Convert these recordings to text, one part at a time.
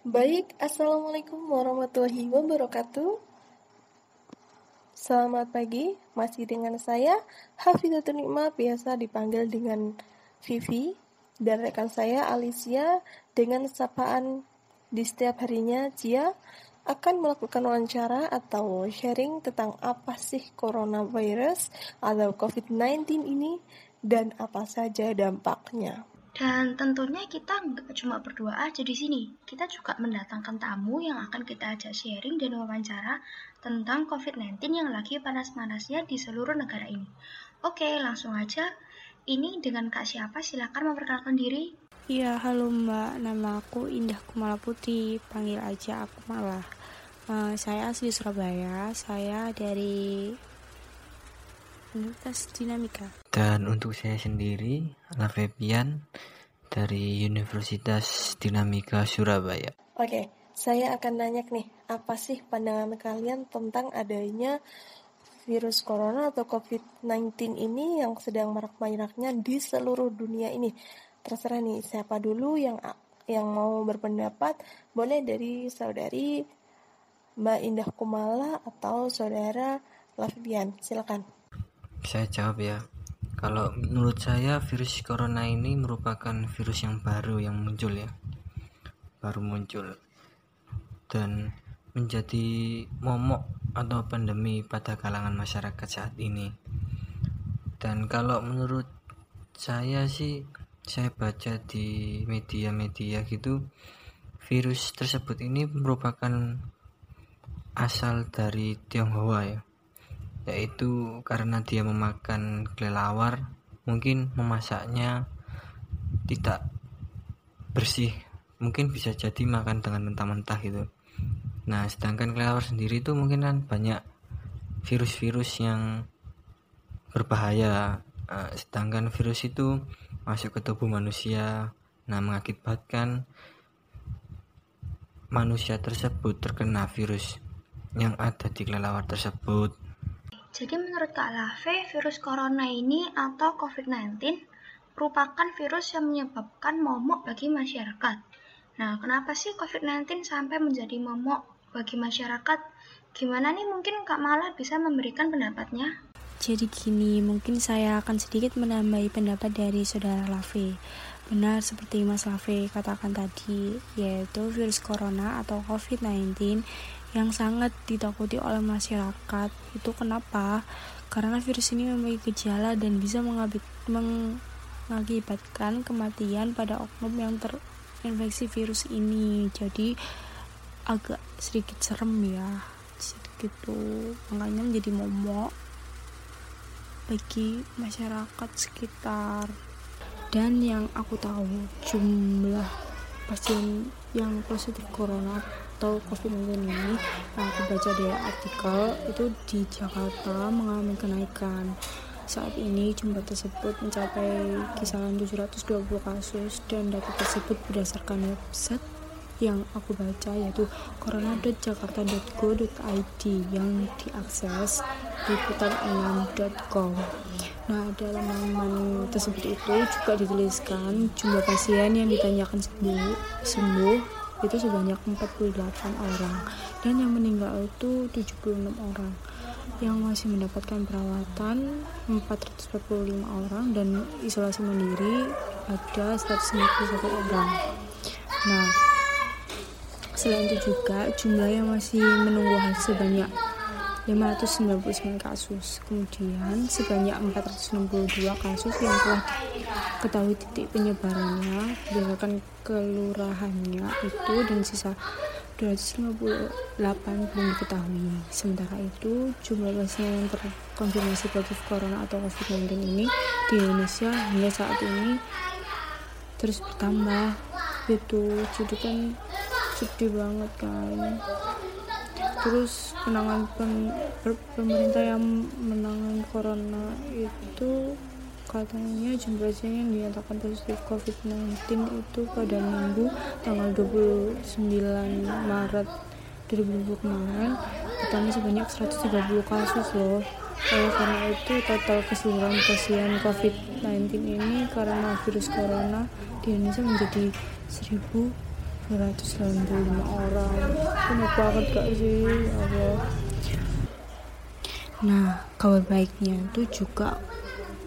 Baik, Assalamualaikum warahmatullahi wabarakatuh Selamat pagi, masih dengan saya Hafizatul Nikmah, biasa dipanggil dengan Vivi Dan rekan saya Alicia dengan sapaan di setiap harinya Cia akan melakukan wawancara atau sharing tentang apa sih coronavirus atau COVID-19 ini dan apa saja dampaknya. Dan tentunya kita nggak cuma berdua aja di sini. Kita juga mendatangkan tamu yang akan kita ajak sharing dan wawancara tentang COVID-19 yang lagi panas-panasnya di seluruh negara ini. Oke, langsung aja. Ini dengan Kak siapa? Silakan memperkenalkan diri. Iya, halo Mbak. Nama aku Indah Kumala Putih. Panggil aja aku Malah. Uh, saya asli Surabaya. Saya dari Universitas Dinamika. Dan untuk saya sendiri, Lafebian dari Universitas Dinamika Surabaya. Oke, saya akan nanya nih, apa sih pandangan kalian tentang adanya virus corona atau COVID-19 ini yang sedang marak-maraknya di seluruh dunia ini? Terserah nih, siapa dulu yang yang mau berpendapat? Boleh dari saudari Mbak Indah Kumala atau saudara Lafian, silakan. Saya jawab ya. Kalau menurut saya virus corona ini merupakan virus yang baru yang muncul ya. Baru muncul. Dan menjadi momok atau pandemi pada kalangan masyarakat saat ini. Dan kalau menurut saya sih saya baca di media-media gitu virus tersebut ini merupakan asal dari Tionghoa ya yaitu karena dia memakan kelelawar mungkin memasaknya tidak bersih mungkin bisa jadi makan dengan mentah-mentah gitu. Nah sedangkan kelelawar sendiri itu mungkin kan banyak virus-virus yang berbahaya. Eh, sedangkan virus itu masuk ke tubuh manusia nah mengakibatkan manusia tersebut terkena virus yang ada di kelelawar tersebut jadi menurut Kak Lave, virus corona ini atau COVID-19 merupakan virus yang menyebabkan momok bagi masyarakat. Nah, kenapa sih COVID-19 sampai menjadi momok bagi masyarakat? Gimana nih mungkin Kak Mala bisa memberikan pendapatnya? Jadi gini, mungkin saya akan sedikit menambahi pendapat dari saudara Lave. Benar seperti Mas Lave katakan tadi, yaitu virus corona atau COVID-19 yang sangat ditakuti oleh masyarakat. Itu kenapa? Karena virus ini memiliki gejala dan bisa mengakibatkan kematian pada oknum yang terinfeksi virus ini. Jadi agak sedikit serem ya. Gitu. Makanya menjadi momok bagi masyarakat sekitar. Dan yang aku tahu jumlah pasien yang positif corona atau COVID-19 ini yang aku baca dari artikel itu di Jakarta mengalami kenaikan. Saat ini jumlah tersebut mencapai kisaran 720 kasus dan data tersebut berdasarkan website yang aku baca yaitu corona.jakarta.go.id yang diakses di putar6.com nah dalam laman tersebut itu juga dituliskan jumlah pasien yang ditanyakan sembuh, sembuh itu sebanyak 48 orang. Dan yang meninggal itu 76 orang. Yang masih mendapatkan perawatan 445 orang. Dan isolasi mandiri ada 191 orang. Nah selain itu juga jumlah yang masih menunggu hasil sebanyak 599 kasus. Kemudian sebanyak 462 kasus yang telah ketahui titik penyebarannya berdasarkan kelurahannya itu dan sisa 258 belum diketahui. Sementara itu, jumlah pasien yang terkonfirmasi positif corona atau COVID-19 ini di Indonesia hingga saat ini terus bertambah. Itu jadi kan sedih banget kan terus penanganan pen, pemerintah yang menangani corona itu katanya jumlah pasien yang dinyatakan positif COVID-19 itu pada minggu tanggal 29 Maret 2020 kemarin bertambah sebanyak 130 kasus loh. Oleh karena itu total keseluruhan pasien COVID-19 ini karena virus corona di Indonesia menjadi 1000 185 orang. Banyak banget gak sih Allah. Nah kabar baiknya itu juga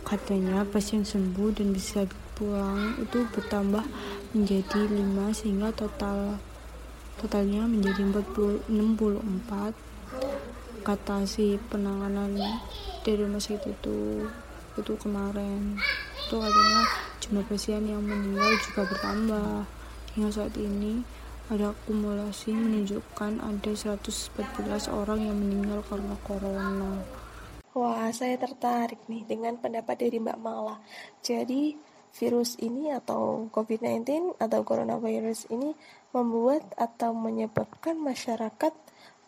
katanya pasien sembuh dan bisa pulang itu bertambah menjadi 5 sehingga total totalnya menjadi 40, 64 kata si penanganan dari rumah sakit itu itu kemarin. Itu katanya jumlah pasien yang meninggal juga bertambah hingga saat ini ada akumulasi menunjukkan ada 114 orang yang meninggal karena corona Wah, saya tertarik nih dengan pendapat dari Mbak Mala. Jadi, virus ini atau COVID-19 atau coronavirus ini membuat atau menyebabkan masyarakat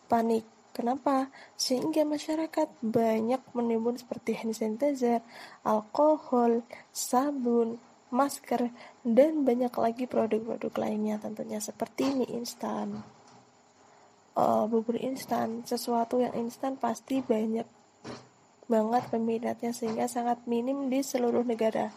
panik. Kenapa? Sehingga masyarakat banyak menimbun seperti hand sanitizer, alkohol, sabun, masker, dan banyak lagi produk-produk lainnya tentunya seperti mie instan, uh, bubur instan, sesuatu yang instan pasti banyak banget peminatnya sehingga sangat minim di seluruh negara.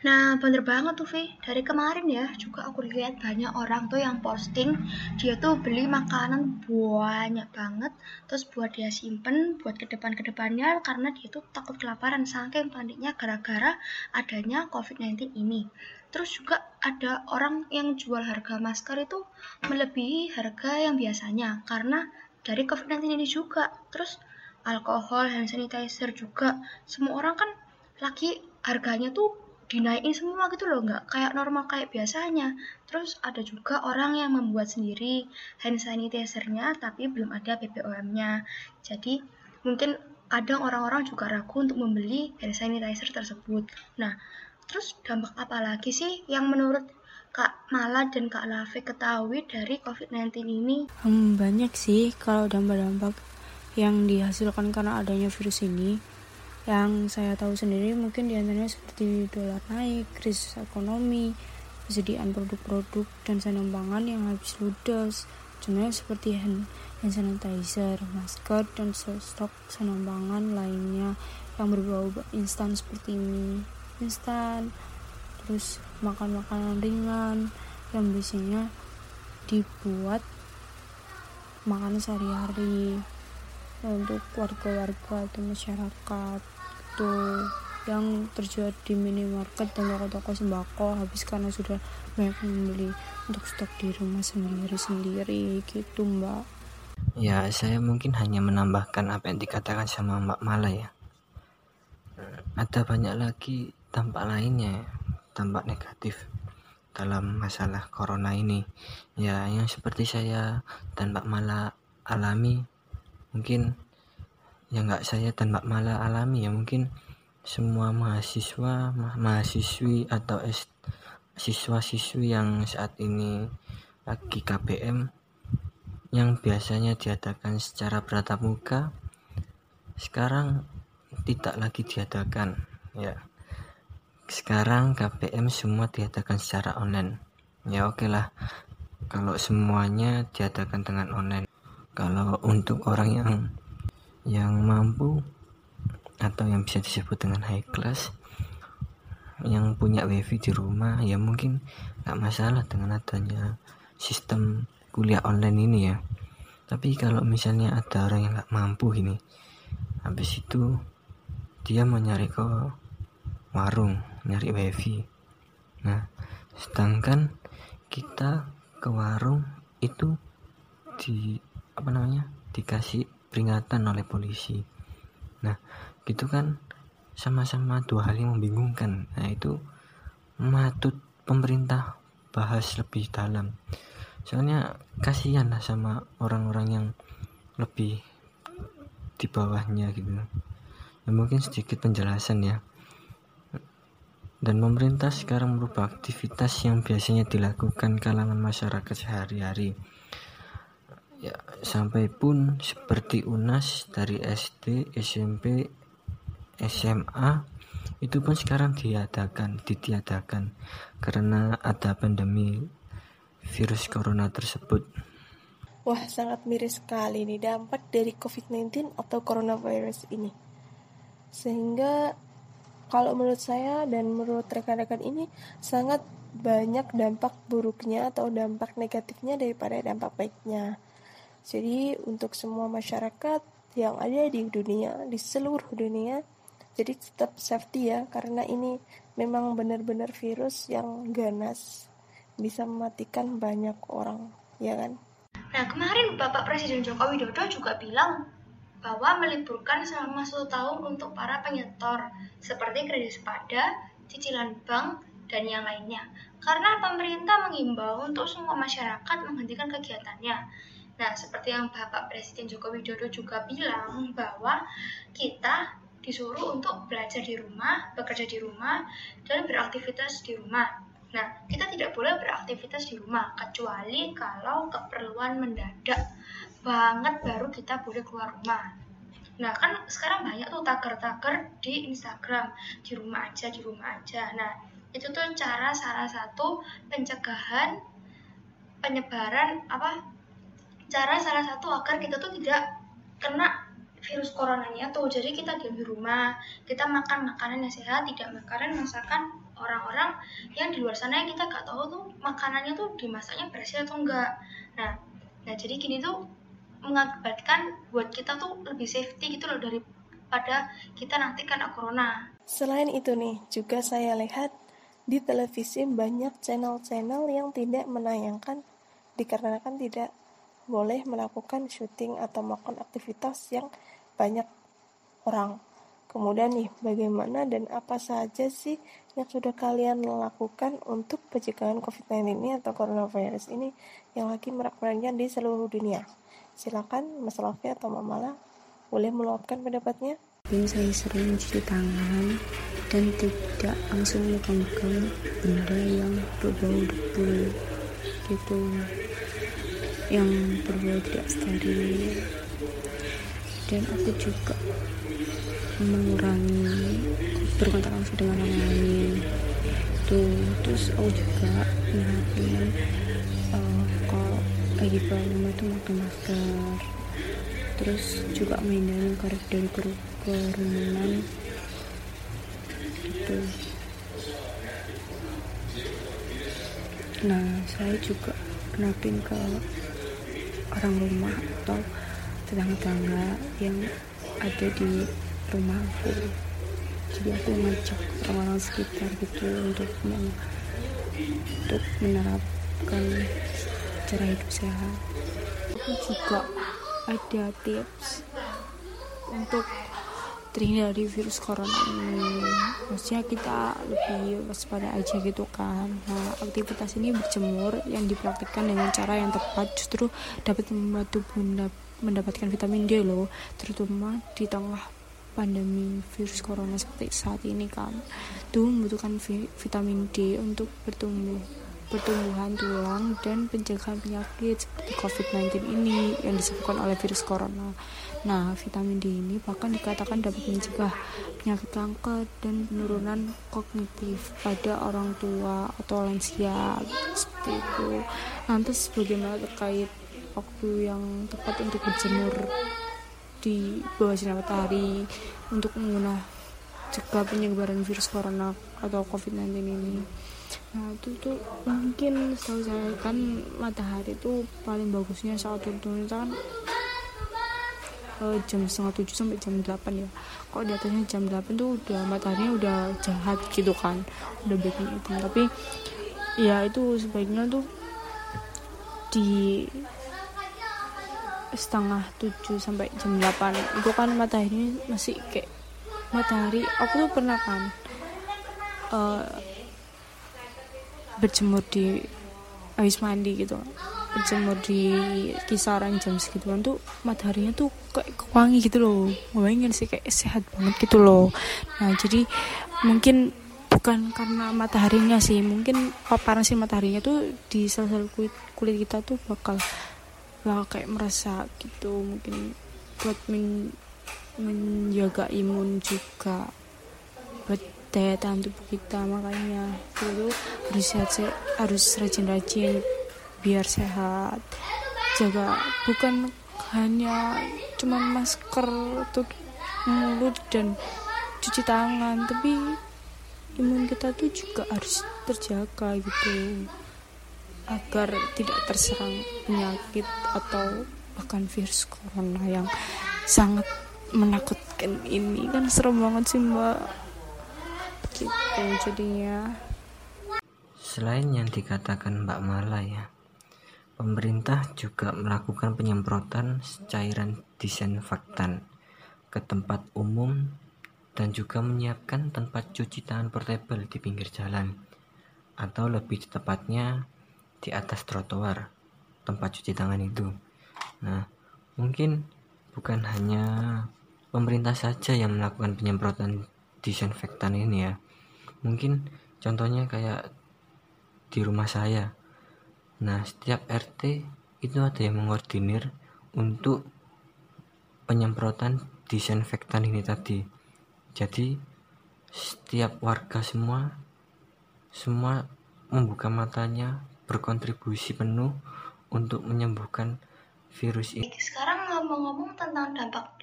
Nah, bener banget tuh, Vi. Dari kemarin ya, juga aku lihat banyak orang tuh yang posting, dia tuh beli makanan banyak banget, terus buat dia simpen, buat ke depan-ke depannya, karena dia tuh takut kelaparan, saking paniknya gara-gara adanya COVID-19 ini. Terus juga ada orang yang jual harga masker itu melebihi harga yang biasanya, karena dari COVID-19 ini juga. Terus alkohol, hand sanitizer juga, semua orang kan lagi harganya tuh dinaikin semua gitu loh nggak kayak normal kayak biasanya. Terus ada juga orang yang membuat sendiri hand sanitizernya tapi belum ada BPOM-nya jadi mungkin ada orang-orang juga ragu untuk membeli hand sanitizer tersebut. Nah terus dampak apa lagi sih yang menurut Kak Mala dan Kak Lafe ketahui dari COVID-19 ini? Hmm, banyak sih kalau dampak-dampak yang dihasilkan karena adanya virus ini yang saya tahu sendiri mungkin di antaranya seperti dolar naik, krisis ekonomi, persediaan produk-produk dan sandang pangan yang habis ludes. Contohnya seperti hand, sanitizer, masker, dan stok sandang pangan lainnya yang berbau instan seperti mie instan, terus makan makanan ringan yang biasanya dibuat makan sehari-hari untuk warga-warga atau masyarakat itu yang terjual di minimarket dan toko-toko sembako habis karena sudah banyak membeli untuk stok di rumah sendiri-sendiri gitu mbak. Ya saya mungkin hanya menambahkan apa yang dikatakan sama mbak Mala ya. Ada banyak lagi dampak lainnya dampak negatif dalam masalah corona ini. Ya yang seperti saya dan mbak Mala alami mungkin yang nggak saya dan Mbak Mala alami ya mungkin semua mahasiswa ma mahasiswi atau siswa-siswi yang saat ini lagi KBM yang biasanya diadakan secara beratap muka sekarang tidak lagi diadakan ya. Sekarang KBM semua diadakan secara online. Ya oke okay lah. Kalau semuanya diadakan dengan online kalau untuk orang yang yang mampu atau yang bisa disebut dengan high class yang punya wifi di rumah ya mungkin nggak masalah dengan adanya sistem kuliah online ini ya. Tapi kalau misalnya ada orang yang nggak mampu ini habis itu dia mau nyari ke warung nyari wifi. Nah sedangkan kita ke warung itu di apa namanya dikasih peringatan oleh polisi. Nah gitu kan sama-sama dua hal yang membingungkan. Nah itu matut pemerintah bahas lebih dalam. Soalnya kasihan lah sama orang-orang yang lebih di bawahnya gitu. Ya mungkin sedikit penjelasan ya. Dan pemerintah sekarang merubah aktivitas yang biasanya dilakukan kalangan masyarakat sehari-hari ya sampai pun seperti UNAS dari SD, SMP, SMA itu pun sekarang diadakan, ditiadakan karena ada pandemi virus corona tersebut. Wah, sangat miris sekali nih dampak dari COVID-19 atau coronavirus ini. Sehingga kalau menurut saya dan menurut rekan-rekan ini sangat banyak dampak buruknya atau dampak negatifnya daripada dampak baiknya. Jadi untuk semua masyarakat yang ada di dunia, di seluruh dunia, jadi tetap safety ya karena ini memang benar-benar virus yang ganas bisa mematikan banyak orang, ya kan? Nah, kemarin Bapak Presiden Joko Widodo juga bilang bahwa meliburkan selama satu tahun untuk para penyetor seperti kredit sepada, cicilan bank, dan yang lainnya. Karena pemerintah mengimbau untuk semua masyarakat menghentikan kegiatannya. Nah, seperti yang Bapak Presiden Joko Widodo juga bilang bahwa kita disuruh untuk belajar di rumah, bekerja di rumah, dan beraktivitas di rumah. Nah, kita tidak boleh beraktivitas di rumah kecuali kalau keperluan mendadak banget baru kita boleh keluar rumah. Nah, kan sekarang banyak tuh tagar-tagar di Instagram, di rumah aja, di rumah aja. Nah, itu tuh cara salah satu pencegahan penyebaran apa cara salah satu agar kita tuh tidak kena virus coronanya tuh. Jadi kita diam di rumah kita makan makanan yang sehat tidak makanan masakan orang-orang yang di luar sana yang kita gak tahu tuh makanannya tuh dimasaknya bersih atau enggak. Nah nah jadi gini tuh mengakibatkan buat kita tuh lebih safety gitu loh daripada kita nanti kena corona. Selain itu nih juga saya lihat di televisi banyak channel-channel yang tidak menayangkan dikarenakan tidak boleh melakukan syuting atau melakukan aktivitas yang banyak orang. Kemudian nih, bagaimana dan apa saja sih yang sudah kalian lakukan untuk pencegahan COVID-19 ini atau coronavirus ini yang lagi merak-meraknya di seluruh dunia? Silakan Mas Lofi atau Mamala boleh meluapkan pendapatnya. Dan saya sering mencuci tangan dan tidak langsung memegang benda yang berbau debu gitu yang berbau tidak steril. Dan aku juga mengurangi berkontak langsung dengan orang lain. Tuh terus aku juga merhatiin uh, kalau lagi keluar rumah itu pakai masker. Terus juga menghindari dari kerumunan. Gitu. Nah saya juga kenalin ke orang rumah atau tetangga-tetangga yang ada di rumahku jadi aku ngajak orang-orang sekitar gitu untuk untuk menerapkan cara hidup sehat. Aku juga ada tips untuk terhindar dari virus corona ini. Maksudnya kita lebih waspada aja gitu kan. Nah aktivitas ini berjemur yang dipraktikkan dengan cara yang tepat justru dapat membantu mendapatkan vitamin D loh terutama di tengah pandemi virus corona seperti saat ini kan. Tuh membutuhkan vitamin D untuk bertumbuh pertumbuhan tulang dan pencegahan penyakit seperti COVID-19 ini yang disebabkan oleh virus corona. Nah, vitamin D ini bahkan dikatakan dapat mencegah penyakit kanker dan penurunan kognitif pada orang tua atau lansia seperti itu. Lantas bagaimana terkait waktu yang tepat untuk berjemur di bawah sinar matahari untuk menggunakan cegah penyebaran virus corona atau COVID-19 ini? nah itu tuh mungkin setahu saya kan matahari itu paling bagusnya saat turun kan uh, jam setengah tujuh sampai jam delapan ya. Kalau di atasnya jam delapan tuh udah mataharinya udah jahat gitu kan. Udah bikin itu tapi ya itu sebaiknya tuh di setengah tujuh sampai jam delapan. Itu kan matahari masih kayak matahari. Aku tuh pernah kan uh, berjemur di habis mandi gitu berjemur di kisaran jam segituan tuh mataharinya tuh kayak wangi gitu loh. Bayangin sih kayak sehat banget gitu loh. Nah jadi mungkin bukan karena mataharinya sih mungkin paparan si mataharinya tuh di sel-sel kulit, kulit kita tuh bakal bakal kayak merasa gitu. Mungkin buat men, menjaga imun juga buat daya tahan tubuh kita makanya. Itu harus sehat harus rajin-rajin biar sehat. Jaga bukan hanya cuman masker tutup mulut dan cuci tangan tapi imun kita tuh juga harus terjaga gitu agar tidak terserang penyakit atau bahkan virus corona yang sangat menakutkan ini. Kan serem banget sih mbak. Gitu jadinya. Selain yang dikatakan Mbak Mala ya pemerintah juga melakukan penyemprotan cairan disinfektan ke tempat umum dan juga menyiapkan tempat cuci tangan portable di pinggir jalan atau lebih tepatnya di atas trotoar tempat cuci tangan itu. Nah, mungkin bukan hanya pemerintah saja yang melakukan penyemprotan disinfektan ini ya. Mungkin contohnya kayak di rumah saya. Nah, setiap RT itu ada yang mengordinir untuk penyemprotan disinfektan ini tadi. Jadi, setiap warga semua semua membuka matanya berkontribusi penuh untuk menyembuhkan virus ini. Sekarang ngomong-ngomong tentang dampak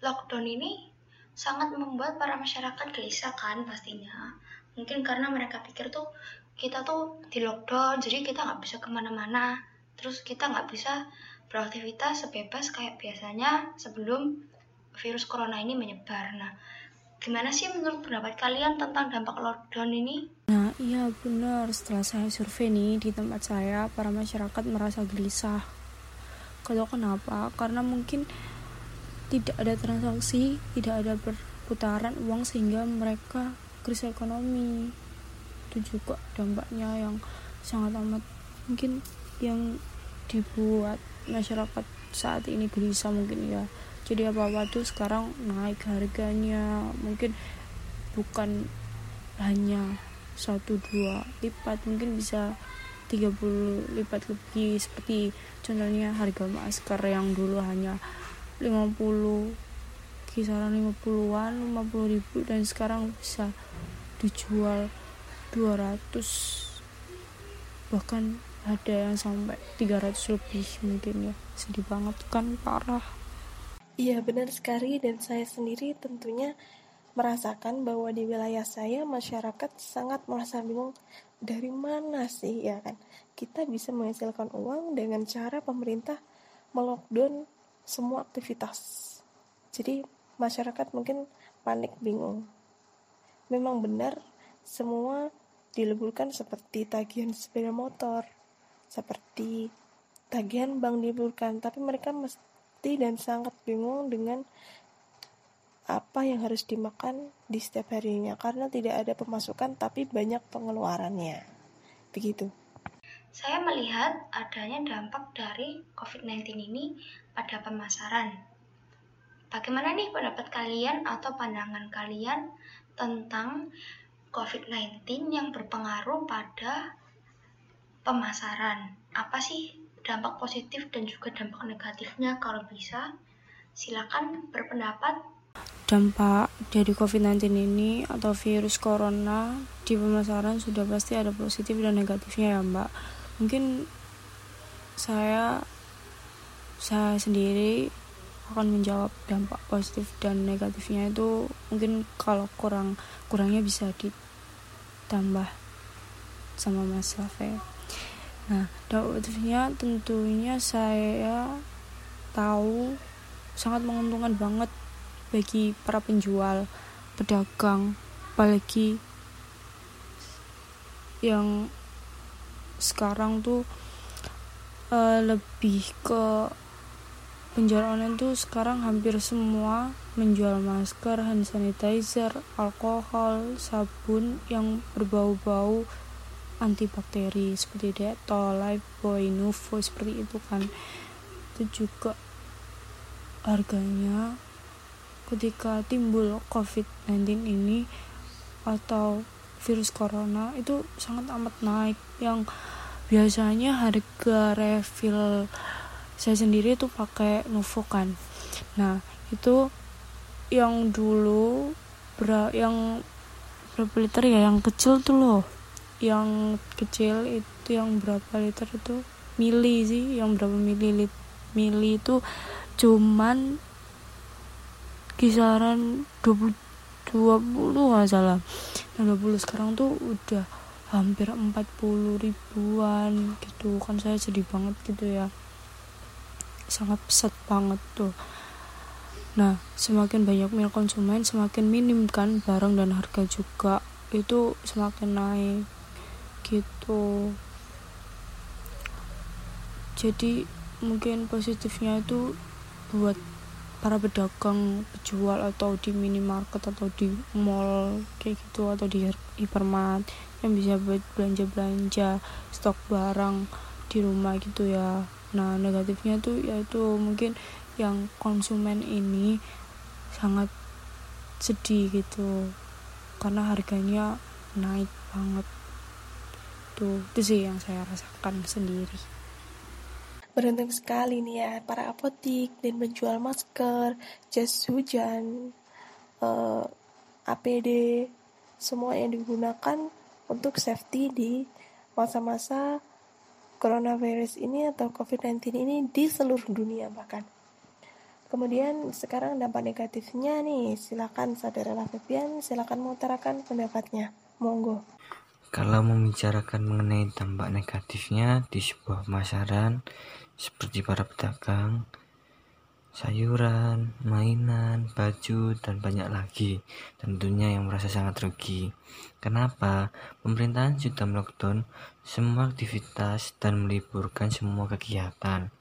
lockdown ini sangat membuat para masyarakat gelisah kan pastinya. Mungkin karena mereka pikir tuh kita tuh di lockdown jadi kita nggak bisa ke mana-mana. Terus kita nggak bisa beraktivitas sebebas kayak biasanya sebelum virus corona ini menyebar. Nah, Gimana sih menurut pendapat kalian tentang dampak lockdown ini? Nah, iya benar. Setelah saya survei nih di tempat saya, para masyarakat merasa gelisah. Kalau kenapa? Karena mungkin tidak ada transaksi, tidak ada perputaran uang sehingga mereka krisis ekonomi. Itu juga dampaknya yang sangat amat. Mungkin yang dibuat masyarakat saat ini gelisah mungkin ya. Jadi apa-apa tuh sekarang naik harganya. Mungkin bukan hanya satu dua lipat mungkin bisa 30 lipat lebih. Seperti contohnya harga masker yang dulu hanya 50 kisaran 50-an 50 ribu dan sekarang bisa dijual 200 bahkan ada yang sampai 300 lebih mungkin ya sedih banget kan parah Iya benar sekali dan saya sendiri tentunya merasakan bahwa di wilayah saya masyarakat sangat merasa bingung dari mana sih ya kan kita bisa menghasilkan uang dengan cara pemerintah melockdown semua aktivitas. Jadi masyarakat mungkin panik bingung. Memang benar semua diliburkan seperti tagihan sepeda motor, seperti tagihan bank diliburkan, tapi mereka mesti dan sangat bingung dengan apa yang harus dimakan di setiap harinya karena tidak ada pemasukan tapi banyak pengeluarannya. Begitu. Saya melihat adanya dampak dari COVID-19 ini pada pemasaran. Bagaimana nih pendapat kalian atau pandangan kalian tentang COVID-19 yang berpengaruh pada pemasaran? Apa sih dampak positif dan juga dampak negatifnya? Kalau bisa silakan berpendapat. Dampak dari COVID-19 ini atau virus corona di pemasaran sudah pasti ada positif dan negatifnya ya mbak. Mungkin saya saya sendiri akan menjawab dampak positif dan negatifnya itu mungkin kalau kurang kurangnya bisa ditambah sama Mas Rafael Nah, dakwahnya tentunya saya tahu sangat menguntungkan banget bagi para penjual, pedagang, apalagi yang sekarang tuh uh, lebih ke penjual online tuh sekarang hampir semua menjual masker, hand sanitizer, alkohol, sabun yang berbau-bau antibakteri seperti Dettol, Lifebuoy, Nuvo seperti itu kan. Itu juga harganya ketika timbul COVID-19 ini atau virus corona itu sangat amat naik yang biasanya harga refill saya sendiri itu pakai Nuvo kan. Nah itu yang dulu ber yang berapa liter ya? Yang kecil tuh loh. Yang kecil itu yang berapa liter itu? Mili sih yang berapa mili mili itu cuman kisaran 20 20 nggak salah. Nah 20 sekarang tuh udah hampir 40 ribuan gitu. Kan saya sedih banget gitu ya sangat pesat banget tuh. Nah semakin banyak minyak konsumen semakin minim kan barang dan harga juga. Itu semakin naik gitu. Jadi mungkin positifnya itu buat para pedagang penjual atau di minimarket atau di mall kayak gitu atau di hypermart yang bisa buat belanja-belanja stok barang di rumah gitu ya nah negatifnya tuh yaitu mungkin yang konsumen ini sangat sedih gitu. Karena harganya naik banget. Tuh itu sih yang saya rasakan sendiri. Beruntung sekali nih ya para apotik dan menjual masker jas hujan eh, APD semua yang digunakan untuk safety di masa-masa coronavirus ini atau COVID-19 ini di seluruh dunia bahkan. Kemudian sekarang dampak negatifnya nih, silakan saudara Lafipian, silakan mengutarakan pendapatnya. Monggo. Kalau membicarakan mengenai dampak negatifnya di sebuah pemasaran seperti para pedagang, sayuran, mainan, baju, dan banyak lagi. Tentunya yang merasa sangat rugi. Kenapa? Pemerintahan sudah melockdown semua aktivitas dan meliburkan semua kegiatan.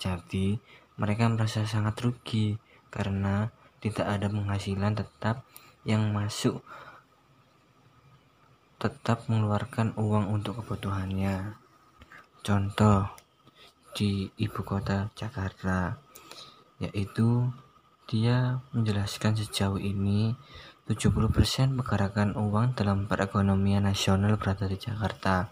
Jadi, mereka merasa sangat rugi karena tidak ada penghasilan tetap yang masuk tetap mengeluarkan uang untuk kebutuhannya. Contoh di ibu kota Jakarta yaitu dia menjelaskan sejauh ini 70% pergerakan uang dalam perekonomian nasional berada di Jakarta.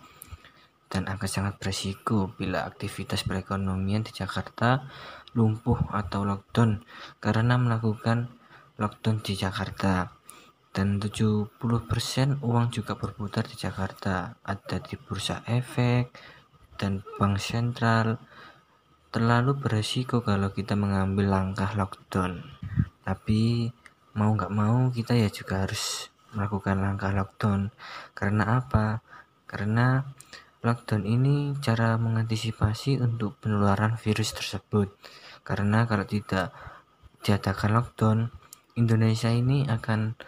Dan akan sangat berisiko bila aktivitas perekonomian di Jakarta lumpuh atau lockdown karena melakukan lockdown di Jakarta. Dan 70% uang juga berputar di Jakarta. Ada di bursa efek dan bank sentral terlalu beresiko kalau kita mengambil langkah lockdown. Tapi mau nggak mau kita ya juga harus melakukan langkah lockdown. Karena apa? Karena lockdown ini cara mengantisipasi untuk penularan virus tersebut. Karena kalau tidak diadakan lockdown, Indonesia ini akan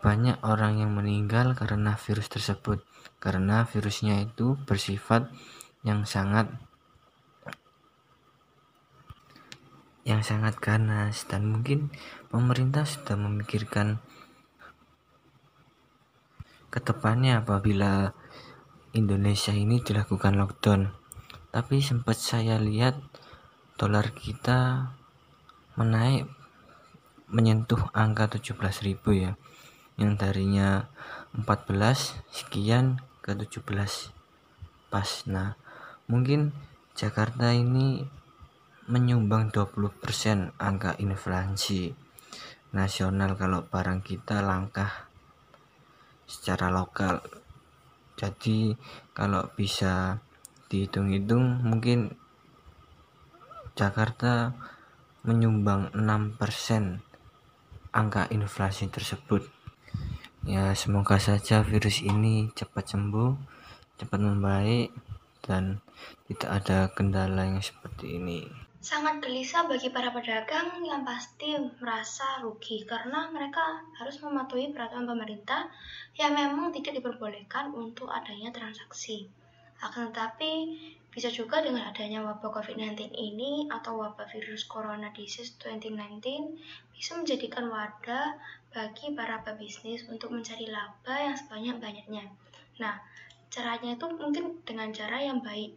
banyak orang yang meninggal karena virus tersebut. Karena virusnya itu bersifat yang sangat yang sangat ganas dan mungkin pemerintah sudah memikirkan ke depannya apabila Indonesia ini dilakukan lockdown. Tapi sempat saya lihat dolar kita menaik menyentuh angka 17.000 ya. Yang darinya 14 sekian ke 17 pas. Nah mungkin Jakarta ini menyumbang 20% angka inflasi nasional kalau barang kita langkah secara lokal. Jadi kalau bisa dihitung-hitung mungkin Jakarta menyumbang 6% angka inflasi tersebut. Ya, semoga saja virus ini cepat sembuh, cepat membaik dan tidak ada kendala yang seperti ini. Sangat gelisah bagi para pedagang yang pasti merasa rugi karena mereka harus mematuhi peraturan pemerintah yang memang tidak diperbolehkan untuk adanya transaksi. Akan tetapi, bisa juga dengan adanya wabah COVID-19 ini atau wabah virus corona disease 2019 bisa menjadikan wadah bagi para pebisnis untuk mencari laba yang sebanyak-banyaknya. Nah, caranya itu mungkin dengan cara yang baik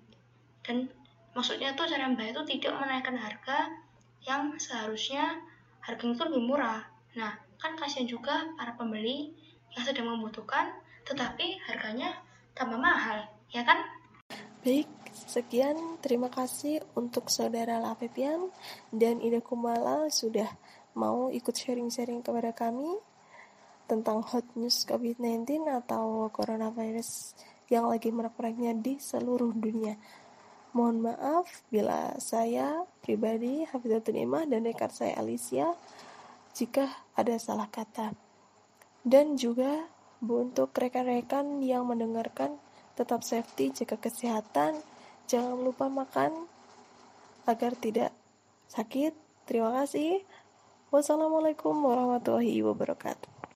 dan maksudnya tuh cara baik itu tidak menaikkan harga yang seharusnya harganya itu lebih murah. Nah kan kasihan juga para pembeli yang sedang membutuhkan tetapi harganya tambah mahal ya kan? Baik sekian. Terima kasih untuk saudara Lapepian dan Ida Kumala sudah mau ikut sharing-sharing kepada kami tentang hot news COVID-19 atau coronavirus yang lagi merak-meraknya di seluruh dunia. Mohon maaf bila saya pribadi Hafizatul Imah dan rekan saya Alicia jika ada salah kata. Dan juga Untuk rekan-rekan yang mendengarkan, tetap safety, jaga kesehatan, jangan lupa makan agar tidak sakit. Terima kasih. Wassalamualaikum warahmatullahi wabarakatuh.